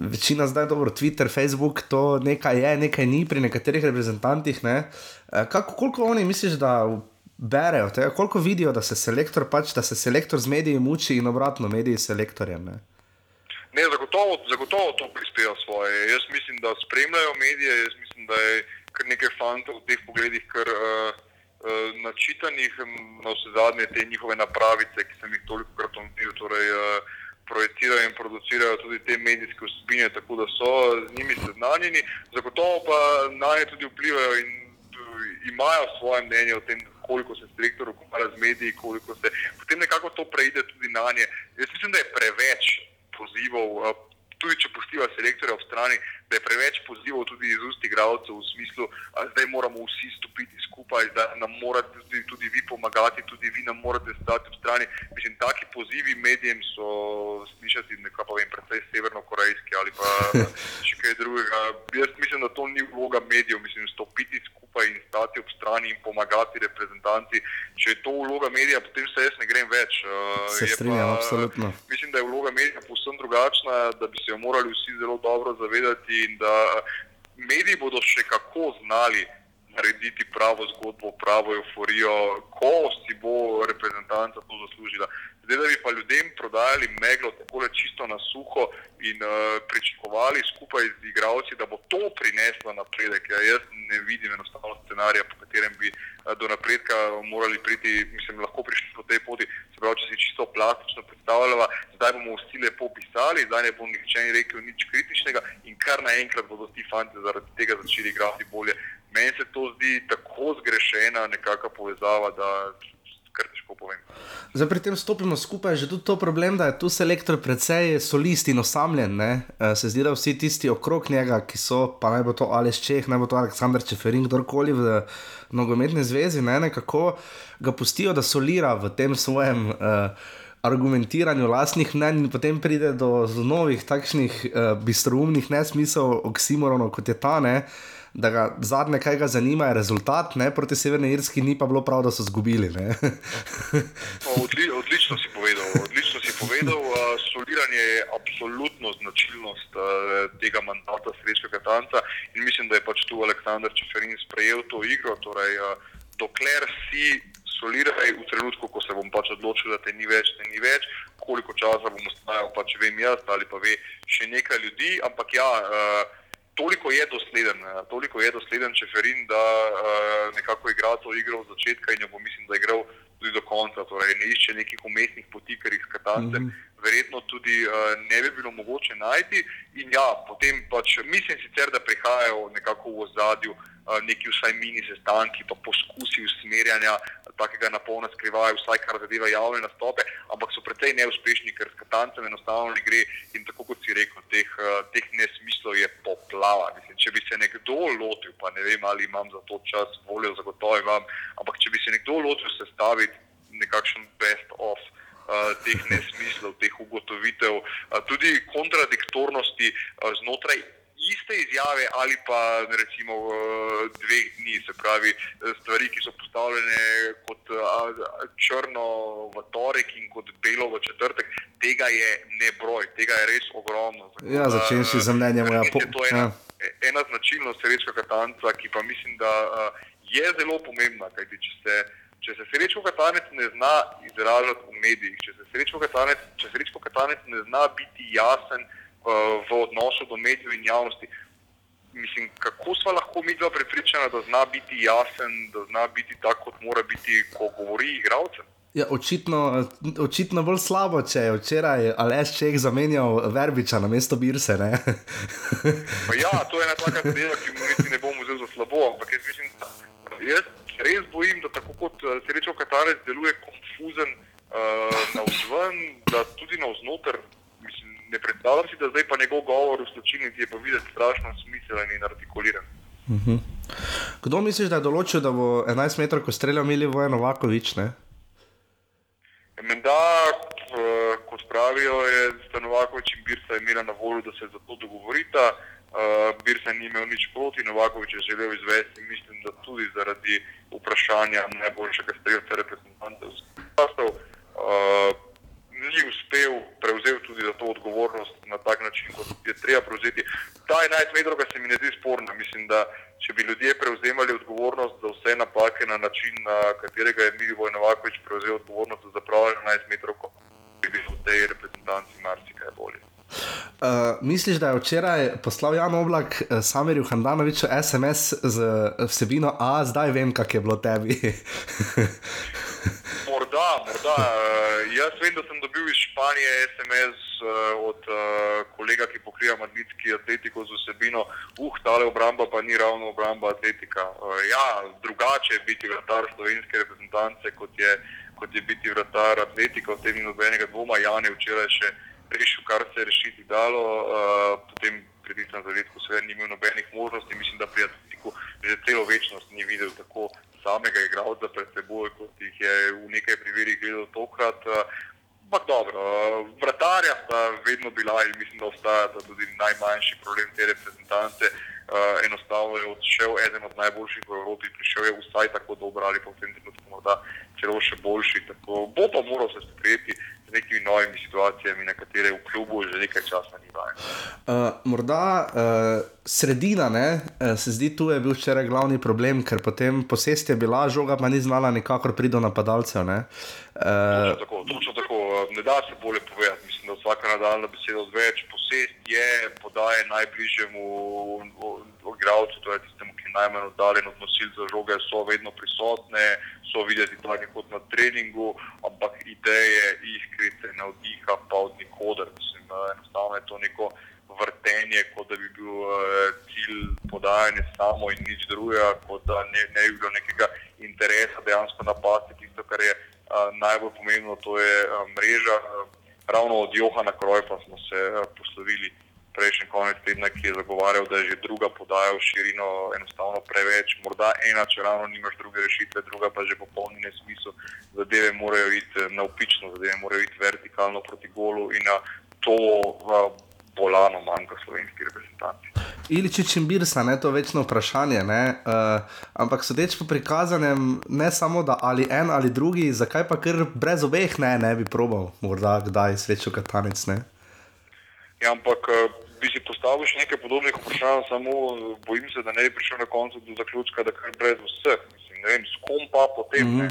večina zdaj, dobro, Twitter, Facebook, to nekaj je, nekaj ni pri nekaterih reprezentantih. Ne? Uh, kako, koliko oni misliš, da berejo, te, koliko vidijo, da se selektor, pač, da se selektor z mediji muči in obratno mediji s selektorjem? Ne?
Ne, zagotovo, zagotovo to prispeva svoje. Jaz mislim, da spremljajo medije, jaz mislim, da je kar nekaj fantov v teh pogledih, kar uh, uh, načitanih, na vse zadnje te njihove napravice, ki sem jih toliko krat omenil, torej uh, projicirajo in producirajo tudi te medijske vsebine, tako da so z njimi seznanjeni. Zagotovo pa na nje tudi vplivajo in imajo svoje mnenje o tem, koliko se direktor ukvarja z mediji, koliko se potem nekako to preide tudi na nje. Jaz mislim, da je preveč pozivov, tudi če poštiva selektorja ob strani, da je preveč pozivov tudi iz ust igralcev v smislu, da zdaj moramo vsi stopiti skupaj, da nam morate tudi, tudi vi pomagati, tudi vi nam morate stati ob strani. Mislim, taki pozivi medijem so slišati nekaj, pa vem, predvsej severno-korejski ali pa še kaj drugega. Jaz mislim, da to ni vloga medijev, mislim, stopiti skupaj in stati ob strani in pomagati reprezentanti. Če je to vloga medija, potem se jaz ne grem več.
Eh, se strinjam, absolutno.
Mislim, da je vloga medija povsem drugačna, da bi se jo morali vsi zelo dobro zavedati in da mediji bodo še kako znali narediti pravo zgodbo, pravo euforijo, ko si bo reprezentanca to zaslužila. Zdaj, da bi pa ljudem prodajali meglo tako čisto na suho in uh, pričakovali skupaj z igravci, da bo to prineslo napredek. Ja, jaz ne vidim enostavno scenarija, po katerem bi uh, do napredka morali priti, mislim, lahko prišli po tej poti. Se pravi, če si čisto plastično predstavljala, zdaj bomo vsi lepo pisali, zdaj ne bo nihče rekel nič kritičnega in kar naenkrat bodo ti fanti zaradi tega začeli igrati bolje. Meni se to zdi tako zgrešena nekakšna povezava, da kar težko povem.
Zdaj, pri tem stopimo skupaj, že tudi to problem, da je tu selektor precej solist in osamljen. Ne? Eh, se zdi, da vsi tisti okrog njega, ki so, pa naj bo to Aleš Čeh, naj bo to Aleksandr Čeferin, kdorkoli v nogometni zvezi, ne? nekako ga pustijo, da solira v tem svojem. Uh, argumentiranju lastnih mnenj in potem pride do novih takšnih uh, bistroumnih nesmislov, oksimoronov kot je ta ne. Da ga zadnje, kaj ga zanima, je rezultat, ne proti Severni Irski, ni pa bilo prav, da so izgubili.
Odli, odlično si povedal. Odlično si povedal. Uh, soliranje je absolutno značilnost uh, tega mandata Srečka Katanca in mislim, da je pač tu Aleksandr Čeferin sprejel to igro. Torej, uh, dokler si soliraj v trenutku, ko se bom pač odločil, da te ni več, te ni več, koliko časa bom ostajal, pač vem jaz ali pa ve še nekaj ljudi, ampak ja, uh, toliko je dosleden, uh, toliko je dosleden Čeferin, da uh, nekako igra to igro od začetka in jo bo mislim, da igral tudi do konca, torej ne išče nekih umestnih poti, ker jih skatancem mm -hmm. Verjetno tudi uh, ne bi bilo mogoče najti in ja, potem pač mislim sicer, da prihajajo nekako v ozadju neki vsaj mini sestanki, pa poskusi usmerjanja takega napolna skrivajo, vsaj kar zadeva javne nastope, ampak so precej neuspešni, ker s katancem enostavno ne gre in tako kot si rekel, teh, teh nesmislov je poplava. Mislim, če bi se nekdo lotil, pa ne vem, ali imam za to čas, voljo zagotovo imam, ampak če bi se nekdo lotil sestaviti nekakšen best of. Uh, teh nesmislov, teh ugotovitev, tudi kontradiktornosti znotraj iste izjave ali pa recimo dveh dni, se pravi stvari, ki so postavljene kot črno v torek in kot belo v četrtek, tega je ne broj, tega je res ogromno.
Ja, začenši z mnenjem moja
je ena, ja. ena značilnost srečka katanca, ki pa mislim, da je zelo pomembna, kajti če se Če se srečo katanec ne zna izražati v medijih, če se srečo katanec, katanec ne zna biti jasen, v odnosu do medijev in javnosti. Mislim, kako smo lahko mi dva prepričana, da zna biti jasen, da zna biti tako, kot mora biti, ko govori igralcem.
Ja, očitno, očitno bolj slabo, če je včeraj Aleš Čeh zamenjal Verbiča na mesto Birse.
ja, to je ena taka zadeva, ki mu niti ne bom vzel za slabo. Ampak jaz mislim, da jaz res bojim, da tako kot eh, srečo Katarec deluje konfuzen uh, na vzven, da tudi na vznoter ne predstavljam si, da zdaj pa njegov govor v sločilnici je pa videti strašno smiselen in artikuliran. Uh
mhm. -huh. Kdo misliš, da je določil, da bo 11 metrov, ko streljal Milivoje Novakovič?
Menda, kot pravijo, je Stanovakovič in Birsa imela na voljo, da se za to dogovorita. Uh, Birsa ni imel nič proti, Novakovič je želel izvesti, mislim, da tudi zaradi vprašanja najboljšega streljca reprezentantov. Uh, ni uspel prevzeti tudi za to odgovornost na tak način, kot je treba prevzeti. Ta 11 metrov se mi ne zdi sporna. Mislim, da če bi ljudje prevzemali odgovornost za vse napake na način, na katerega je Mili Vojnovakovič prevzel odgovornost za zapravljanje 11 metrov, bi bil v tej reprezentanci marsikaj bolje.
Uh, misliš, da je včeraj poslal Jan Oblak uh, Samirju Handanoviču SMS z vsebino A, zdaj vem, kak je bilo tebi?
morda, morda. Uh, jaz vem, da sem dobil iz Španije SMS uh, od uh, kolega, ki pokriva madridski atletiko z vsebino, uh, tale obramba pa ni ravno obramba atletika. Uh, ja, drugače je biti vratar slovenske reprezentance, kot je, kot je biti vratar atletika, o tem ni nobenega dvoma. Jan je včeraj še rešil, kar se je rešiti dalo, uh, potem pri tistem zadetku seveda ni imel nobenih možnosti, mislim, da pri atletiku že celo večnost ni videl tako samega igralca pred seboj, kot jih je v nekaj primerih gledal tokrat. Ampak dobro, vratarja sta vedno bila in mislim, da ostaja tudi najmanjši problem te reprezentance. Uh, enostavno je odšel eden od najboljših v Evropi, prišel je vsaj tako dober ali pa v tem trenutku morda celo še boljši. Tako, bo pa moral se sprijeti z nekimi novimi situacijami, na katere v klubu že nekaj časa ni vajen.
Uh, morda uh, sredina, ne, uh, se zdi, tu je bil včeraj glavni problem, ker potem posest je bila, žoga pa ni znala nikakor priti do napadalcev. Uh,
točno tako, točno tako, ne da se bolje povedati. Mislim, da vsaka nadaljna beseda odveč. Posest je podaje najbližjemu igralcu, to je tistemu, ki je najmanj oddaljen od nosilca žoge, so vedno prisotne, so videti tako kot na treningu, ampak ideje, iskrice, navdiha pa od nikoder. Mislim, enostavno je to neko vrtenje, kot da bi bil uh, cilj podajanja samo in nič drugega, kot da ne, ne bi bilo nekega interesa dejansko napasti tisto, kar je uh, najbolj pomembno, to je mreža. Ravno od Johana Krojfa smo se poslovili prejšnji konec tedna, ki je zagovarjal, da je že druga podaja v širino enostavno preveč, morda ena, če ravno nimaš druge rešitve, druga pa že popolni nesmisel. Zadeve morajo iti eh, navpično, zadeve morajo iti vertikalno proti golu in na to bolano manjka slovenski reprezentanti.
Iličič in Birsa, ne, to je večno vprašanje. Uh, ampak sodeč po prikazanem, ne samo da ali en ali drugi, zakaj pa kar brez obeh ne, ne bi probal, morda kdaj srečo katanec. Ne?
Ja, ampak bi si postavil še nekaj podobnih vprašanj, samo bojim se, da ne bi prišel na koncu do zaključka, da kar brez vseh. Mislim, ne vem, s kom pa potem, mm -hmm.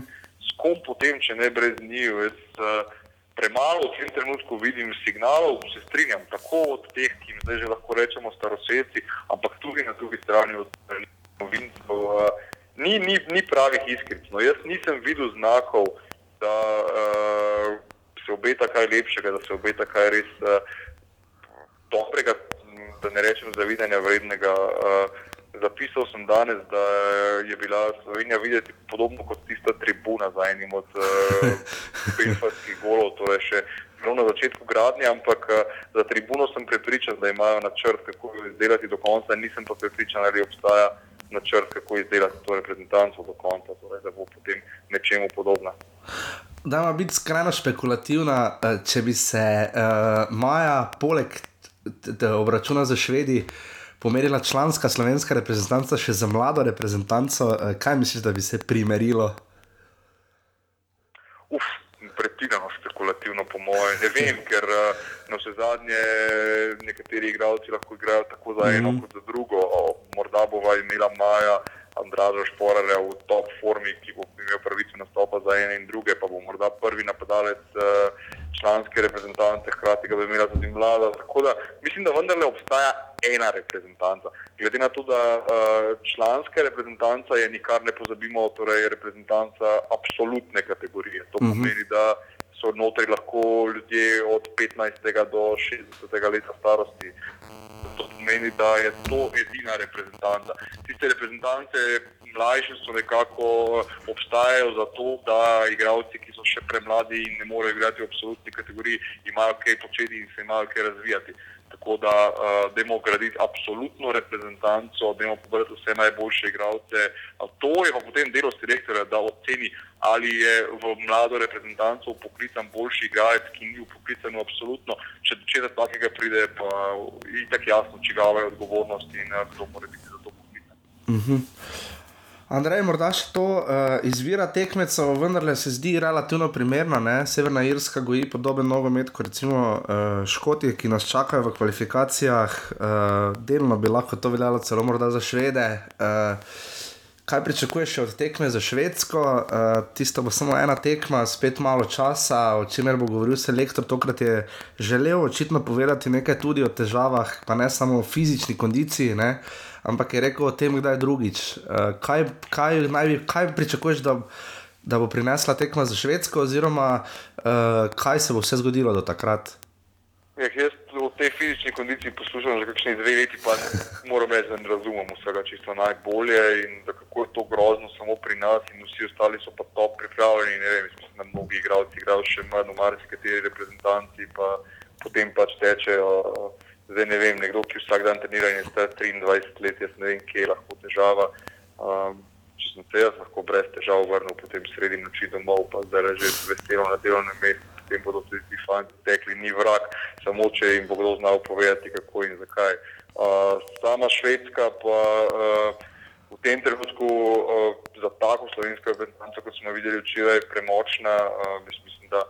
s kom potem, če ne brez njih. Uh, premalo v tem trenutku vidim signalov, se strinjam, tako od teh, ki jim zdaj že lahko rečemo starosedci, ampak tudi na drugi strani od novincev. Uh, ni, ni, ni pravih iskric. No, jaz nisem videl znakov, da uh, se obeta kaj lepšega, da se obeta kaj res uh, dobrega, da ne rečem zavidanja vrednega. Uh, Zapisal sem danes, da je bila Slovenija videti podobno kot tista tribuna za enim od Belfastskih uh, golov, torej še zelo na začetku gradnje, ampak uh, za tribuno sem prepričan, da imajo načrt, kako jo izdelati do konca, nisem pa prepričan, ali obstaja načrt, kako izdelati to reprezentanco do konca, torej, da bo potem nečemu podobna.
Da, ima biti skrajno špekulativna, eh, če bi se uh, Maja, poleg obračuna za Švedi, pomerila članska slovenska reprezentanca še za mlado reprezentanco. Eh, kaj misliš, da bi se primerilo?
Uf, pretirano špekulativno, po mojem. Ne vem, ker eh, na vse zadnje nekateri igralci lahko igrajo tako za eno, mm -hmm. kot za drugo. Morda bova imela Maja. Andraža Šporarja v top formi, ki bo imel pravico nastopa za ene in druge, pa bo morda prvi napadalec uh, članske reprezentance, hkrati ga bo imela tudi mlada. Tako da mislim, da vendarle obstaja ena reprezentanca. Glede na to, da uh, članska reprezentanca je nikar ne pozabimo, torej reprezentanca absolutne kategorije. To mhm. pomeni, da so notri lahko ljudje od 15. do 60. leta starosti. To pomeni, da je to edina reprezentanca. Tiste reprezentance mlajše so nekako obstajajo zato, da igralci, ki so še premladi in ne morejo igrati v absolutni kategoriji, imajo kaj početi in se imajo kaj razvijati. Tako da uh, dajmo graditi absolutno reprezentanco, dajmo pobrati vse najboljše igralce. To je pa potem delo selektorja, da oceni, ali je v mlado reprezentanco poklican boljši igralec, ki ni v poklicanju absolutno. Če do česa takega pride, pa je tako jasno, čigava je odgovornost in uh, kdo mora biti za to poklican. Uh
mhm. -huh. Andrej, morda še to uh, izvira tekmecev, vendar se zdi relativno primerna. Ne? Severna Irska goji podoben nogomet kot recimo uh, Škotije, ki nas čakajo v kvalifikacijah. Uh, delno bi lahko to veljalo celo za Švede. Uh, kaj pričakuješ od tekme za Švedsko? Uh, tisto bo samo ena tekma, spet malo časa, o čemer bo govoril selektor. Tokrat je želel očitno povedati nekaj tudi o težavah, pa ne samo o fizični kondiciji. Ne? Ampak je rekel o tem, kdaj drugič. Uh, kaj, kaj, naj, kaj pričakuješ, da, da bo prinesla tekma za Švedsko, oziroma uh, kaj se bo vse zgodilo do takrat?
Ja, jaz v tej fizični kondiciji poslušam že kakšne dve leti, pa moram reči, da ne razumem vsega čisto najbolje in da kako je to grozno samo pri nas in vsi ostali so pa top pripravljeni. Ne vem, mislim, da mnogi igralci igrajo še manj, marsikateri reprezentanci pa potem pač tečejo. Uh, Zdaj ne vem, nekdo, ki vsak dan trenira in je star 23 let, jaz ne vem, kje je lahko težava. Um, če sem se jaz lahko brez težav vrnil potem sredi noči domov, pa zdaj že veselo na delovnem mestu, potem bodo tudi ti fanti tekli, ni vrak, samo če jim bo kdo znal povedati, kako in zakaj. Uh, sama Švedska pa uh, v tem trenutku uh, za tako slovensko reprezentanco, kot smo videli včeraj, premočna. Uh, mislim, da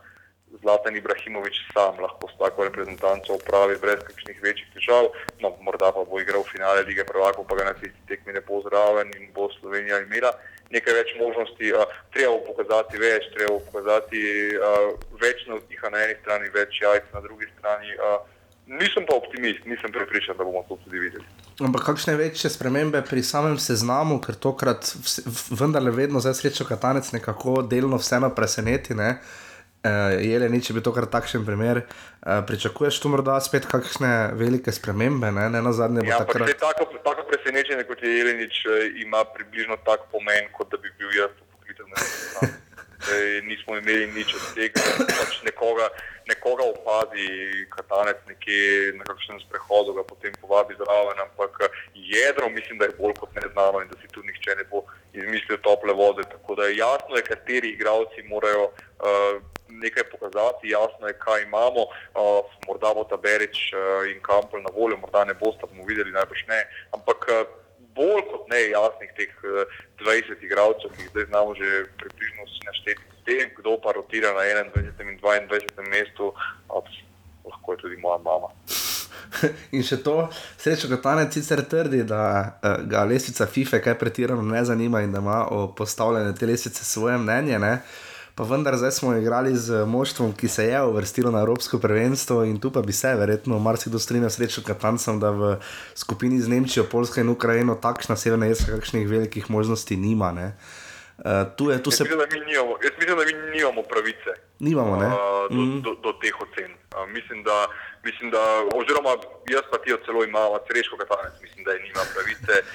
Zlatan Ibrahimovič sam lahko s tako reprezentanco upravi brez kakšnih večjih težav. No, morda pa bo igral v finale lige prvakov, pa ga na tisti tekmi ne bo zraven in bo Slovenija imela nekaj več možnosti. Uh, treba bo pokazati več, treba bo pokazati uh, več navdiha na eni strani, več jajc na drugi strani. Uh, nisem pa optimist, nisem prepričan, da bomo to tudi videli.
Ampak kakšne večje spremembe pri samem seznamu, ker tokrat vendarle vedno zdaj srečo katanec nekako delno vseeno preseneti. Ne? Jeleni, če bi to kar takšen primer, uh, pričakuješ tu morda spet kakšne velike spremembe? Ne, ne na zadnje
bo ja, takrat. Tako, tako presenečenje kot je Jelenič, uh, ima približno tak pomen, kot da bi bil jaz poklican. Nismo imeli nič od tega, pač nekoga, nekoga opazi, katanec nekje na kakšnem sprehodu, ga potem povabi zraven, ampak jedro mislim, da je bolj kot neznano in da si tu nihče ne bo izmislil tople vode. Tako da je jasno, je, kateri igravci morajo uh, nekaj pokazati, jasno je, kaj imamo. Uh, morda bo ta Berič uh, in Kampel na voljo, morda ne boste, bomo videli, najbrž ne. Ampak uh, bolj kot ne jasnih teh uh, 20 igralcev, ki jih zdaj znamo že približno našteti, tem, kdo pa rotira na 21. in 22. mestu, uh, lahko je tudi moja mama.
In še to, srečo, kot Tanec sicer trdi, da uh, ga lesica FIFA kaj pretirano ne zanima in da ima o postavljanju te lesice svoje mnenje. Ne? Pa vendar, zdaj smo igrali z moštvom, ki se je uvrstilo na Evropsko prvenstvo in tu pa bi se verjetno marsikdo strinjal srečo, kot Tancem, da v skupini z Nemčijo, Polsko in Ukrajino takšna severna jeska kakšnih velikih možnosti nima. Uh, tu je, tu se...
mislim, mi nimamo, jaz mislim, da mi nimamo pravice
Nimamo, ne?
uh, do,
Mhm.
do, do teh ocen. Uh, mislim, da, mislim, da, oziroma jaz pa ti jo celo imam, Cereško Katanec, mislim, da je nima pravice. Uh,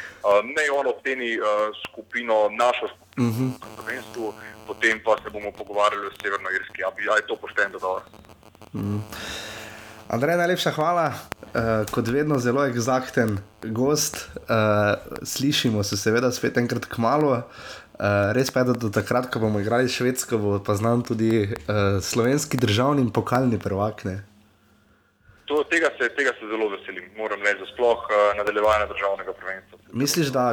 ne on oceni uh, skupino, našo skupino
Mhm.
v prvenstvu, potem pa se bomo pogovarjali o Severnoirski. A bi ja, je to pošteno dodal?
Andrej, najlepša hvala, uh, kot vedno zelo eksakten gost. Uh, slišimo se seveda spet enkrat k malu. Uh, res pa je, da do takrat, ko bomo igrali švedsko, bo pa znam tudi uh, slovenski državni in pokalni prvak. Ne?
To, tega, se, tega se zelo veselim, moram reči, sploh uh, nadaljevanje državnega prvenstva.
Misliš, da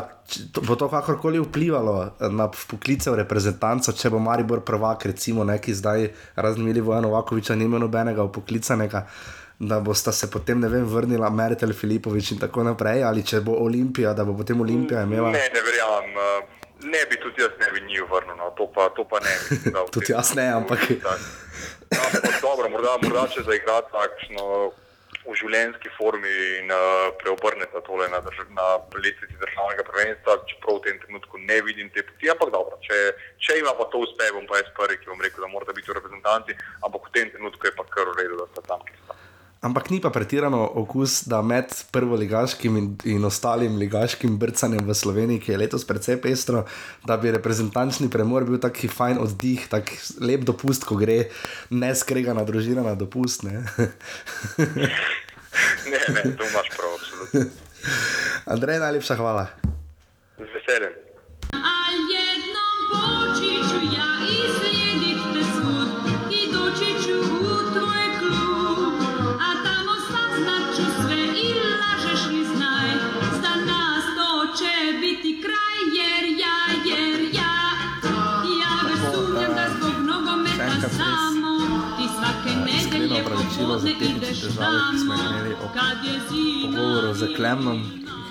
to, bo to kakorkoli vplivalo na poklice v reprezentanco, če bo Maribor prvak, recimo neki zdaj razmili Vojan Novakoviča, ni imel nobenega upoklicanega, da bosta se potem, ne vem, vrnila Meritel Filipovič in tako naprej, ali če bo Olimpija, da bo potem Olimpija imela.
Ne, ne verjamem. Uh, ne bi tudi jaz ne bi njih vrnil, no, to, pa, to pa ne. V
Tudi jaz ne, ampak-.
Ja, ampak dobro, morda, morda če zaigrati takšno v življenjski formi in uh, preobrnete tole na, drž na lestvici državnega prvenstva, čeprav v tem trenutku ne vidim te poti, ampak dobro, če, če ima pa to uspe, bom pa jaz prvi, ki bom rekel, da morate biti v reprezentanci, ampak v tem trenutku je pa kar v redu, da sta tam, ki sta.
Ampak ni pa pretirano okus, da med prvoligaškim in, in ostalim ligaškim brcanjem v Sloveniji, ki je letos precej pestro, da bi reprezentančni premor bil taki fajn oddih, tak lep dopust, ko gre neskregana družina na dopust. Ne?
Ne, ne, to imaš prav, absolutno.
Andrej, najlepša hvala.
Z veseljem.
Opravičilo za tehnične težave, ki smo jih imeli ob Pogovorov z Klemnom,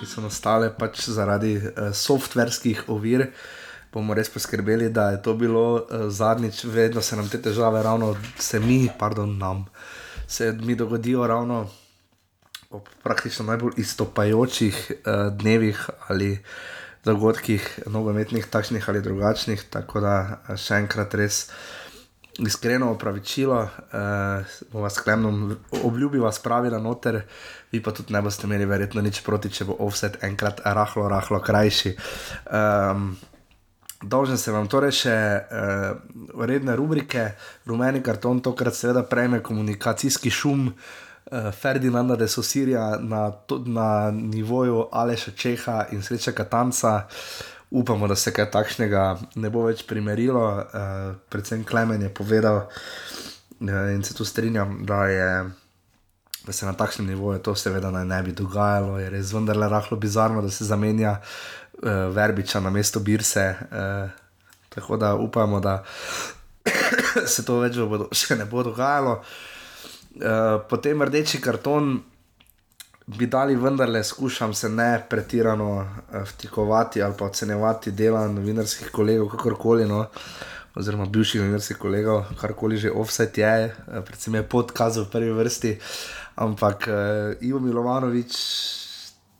ki so nastale pač zaradi uh, softverskih ovir. Bomo res poskrbeli, da je to bilo uh, zadnjič, vedno se nam te težave, ravno se mi, pardon, nam, se mi dogodijo ravno ob praktično najbolj izstopajočih uh, dnevih ali dogodkih, nogometnih, takšnih ali drugačnih. Tako da eh, še enkrat res iskreno opravičilo, uh, bomo vas klemnom, obljubi vas pravi na noter, vi pa tudi ne boste imeli verjetno nič proti, če bo offset enkrat rahlo, rahlo krajši. Um, Dolžen se vam torej še uh, redne rubrike, rumeni karton, tokrat seveda prejme komunikacijski šum uh, Ferdinanda de Sosirja na, na nivoju Aleša Čeha in Sreča Katanca. Upamo, da se kaj takšnega ne bo več primerilo. Uh, predvsem Klemen je povedal uh, in se tu strinjam, da je da se na takšnem nivoju to seveda naj ne bi dogajalo, je res vendarle rahlo bizarno, da se zamenja uh, Verbiča na mesto Birse. Uh, tako da upamo, da se to več bodo, še ne bo dogajalo. Uh, potem rdeči karton bi dali vendarle, skušam se ne pretirano uh, vtikovati ali pa ocenjevati dela novinarskih kolegov, kakorkoli. No. Oziroma, bivših novinarskih kolegov, karkoli že offset je, eh, predvsem je podkaz v prvi vrsti. Ampak uh, Ivo Milovanovič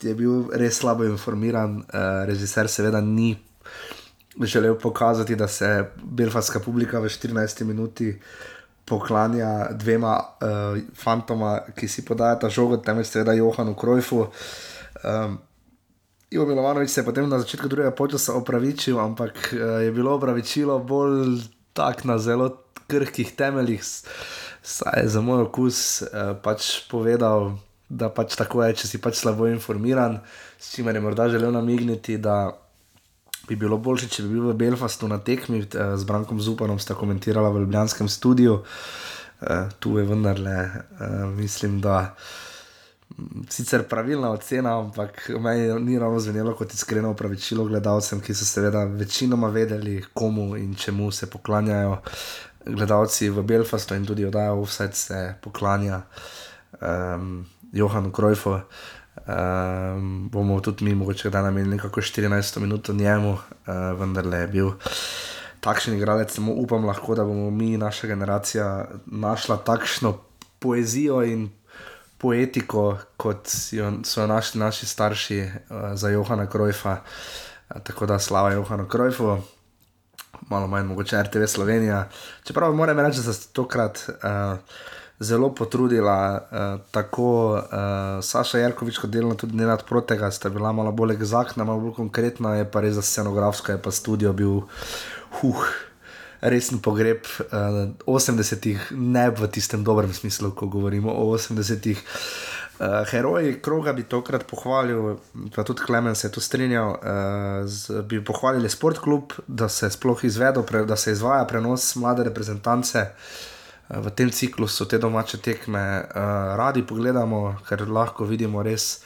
je bil res slabo informiran, uh, režiser seveda ni želel pokazati, da se belfastska publika v 14 minuti poklanja dvema uh, fantoma, ki si podajata žogo, temveč seveda Johanu Krojfu. Um, Ivo Milovanovič se je potem na začetku drugega počasa opravičil, ampak uh, je bilo opravičilo bolj tak na zelo krhkih temeljih, saj je za moj okus uh, pač povedal, da pač tako je, če si pač slabo informiran, s čimer je morda želel namigniti, da bi bilo boljše, če bi bil v Belfastu na tekmi eh, z Brankom Zupanom, sta komentirala v Ljubljanskem studiu. Eh, tu je vendarle, eh, mislim, da mm, sicer pravilna ocena, ampak meni ni ravno zvenelo kot iskreno opravičilo gledalcem, ki so seveda večinoma vedeli, komu in čemu se poklanjajo. Gledalci v Belfastu in tudi oddaja Offset se poklanja um, Johanu Krojfu. Um, bomo tudi mi, mogoče da namenili nekako 14 minut njemu, uh, vendar le je bil takšen igralec, samo upam lahko, da bomo mi, naša generacija, našla takšno poezijo in poetiko, kot jo, so jo našli naši starši uh, za Johana Krojfa. Uh, tako da slava Johanu Krojfu malo manj mogoče RTV Slovenija. Čeprav moram reči, da se tokrat uh, zelo potrudila, uh, tako uh, Saša Jarkovič, kot delno tudi Nenad Protega, sta bila malo bolj egzaktna, malo bolj konkretna, je pa res za scenografsko, je pa studio bil huh. Resen pogreb uh, 80-ih, ne v tistem dobrem smislu, ko govorimo o 80-ih. Uh, heroji kroga bi tokrat pohvalil, pa tudi Klemen se je tu strinjal, uh, z, bi pohvalili Sportklub, da se sploh izvedo, pre, da se izvaja prenos mlade reprezentance. Uh, v tem ciklusu te domače tekme uh, radi pogledamo, ker lahko vidimo res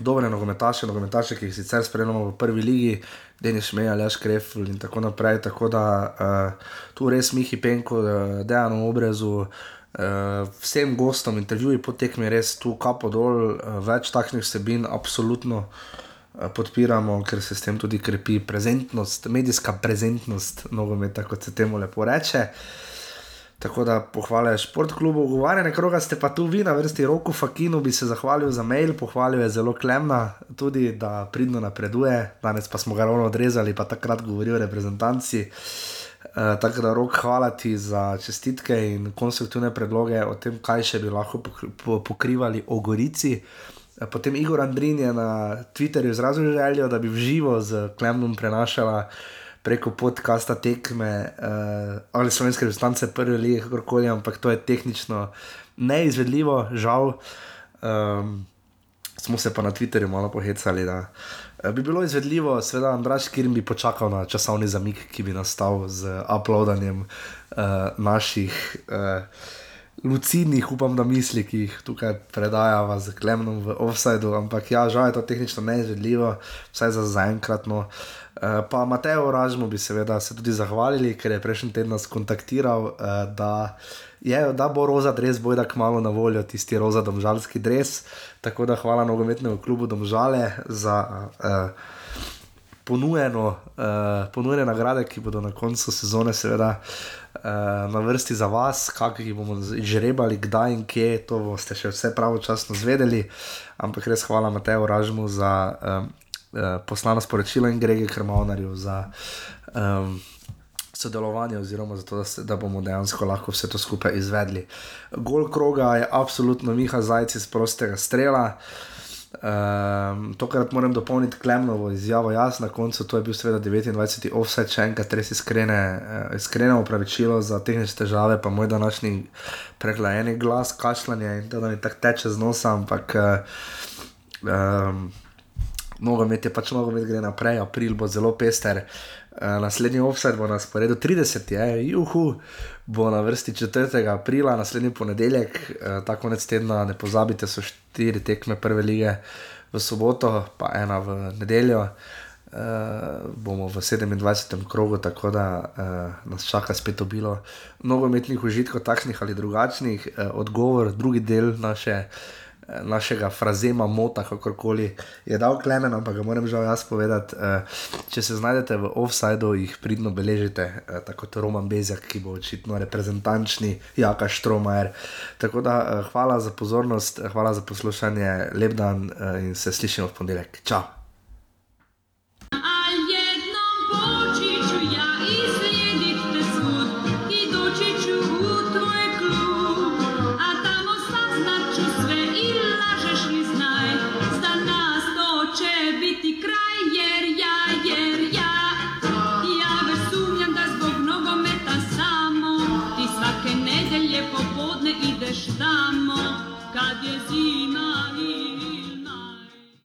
dobre nogometaše, nogometaše, ki jih sicer spremljamo v prvi ligi, Denis Šmeja, Leš Krefl in tako naprej. Tako da uh, tu res Mihi Penko, uh, Dejano obrezu. Uh, vsem gostom intervjuji potekmi res tu kapo dol, uh, več takšnih vsebin, absolutno uh, podpiramo, ker se s tem tudi krepi prezentnost, medijska prezentnost nogometa, kot se temu lepo reče. Tako da pohvale športklubu, ugovarjanje kroga ste pa tu vi na vrsti Roku Fakinu, bi se zahvalil za mail, pohvalil je zelo klemna, tudi da pridno napreduje, danes pa smo ga ravno odrezali, pa takrat govoril o reprezentanci. Uh, tako da, rok, hvala ti za čestitke in konstruktivne predloge o tem, kaj še bi lahko pokri- po- pokrivali o Gorici. Eh, Potem Igor Andrin je na Twitterju izrazil željo, da bi v živo z Klemnom prenašala preko podcasta tekme uh, ali slovenske reprezentance prve lige, kakorkoli, ampak to je tehnično neizvedljivo, žal. Um, smo se pa na Twitterju malo pohecali, da eh, bi bilo izvedljivo, seveda Andraš Kirm bi počakal na časovni zamik, ki bi nastal z uploadanjem uh, naših uh, lucidnih, upam, da misli, ki jih tukaj predajava z Klemnom v offsajdu, ampak ja, žal je to tehnično neizvedljivo, vsaj za zaenkrat. No. Uh, pa Matejo Ražmu bi seveda se tudi zahvalili, ker je prejšnji teden nas kontaktiral, uh, da, je, da bo roza dres bojda kmalo na voljo, tisti roza domžalski dres. Tako da hvala nogometnemu klubu Domžale za uh, ponujeno, uh, ponujene nagrade, ki bodo na koncu sezone, seveda, uh, na vrsti za vas, kako jih bomo izžrebali, kdaj in kje, to boste še vse pravočasno zvedeli. Ampak res hvala Mateju Ražmu za um, uh, poslano sporočilo in Gregi Krmovnarju za. Um, Sodelovanje, oziroma zato, da, se, da bomo dejansko lahko vse to skupaj izvedli. Gol kroga je absolutno Miha Zajec iz prostega strela. Um, tokrat moram dopolniti Klemnovo izjavo, jaz na koncu, to je bil seveda 29. offset, še enkrat res uh, iskreno opravičilo za tehnične težave, pa moj današnji preglajeni glas, kašljanje in to, da mi tako teče z nosa, ampak uh, um, nogomet je pač nogomet, gre naprej, april bo zelo pester. Uh, naslednji offset bo na sporedu 30, je, juhu, bo na vrsti 4. aprila, naslednji ponedeljek, uh, ta konec tedna, ne pozabite, so štiri tekme prve lige v soboto, pa ena v nedeljo. Uh, bomo v 27. krogu, tako da uh, nas čaka spet obilo nogometnih užitkov, takšnih ali drugačnih. Uh, odgovor, drugi del naše, uh, našega frazema, mota, kakorkoli je dal Klemen, ampak ga moram žal jaz povedati. Uh, če se znajdete v offsajdu, jih pridno beležite, uh, tako kot Roman Bezjak, ki bo očitno reprezentančni, Jaka Štromajer. Tako da uh, hvala za pozornost, hvala za poslušanje, lep dan in se slišimo v ponedeljek. Čau!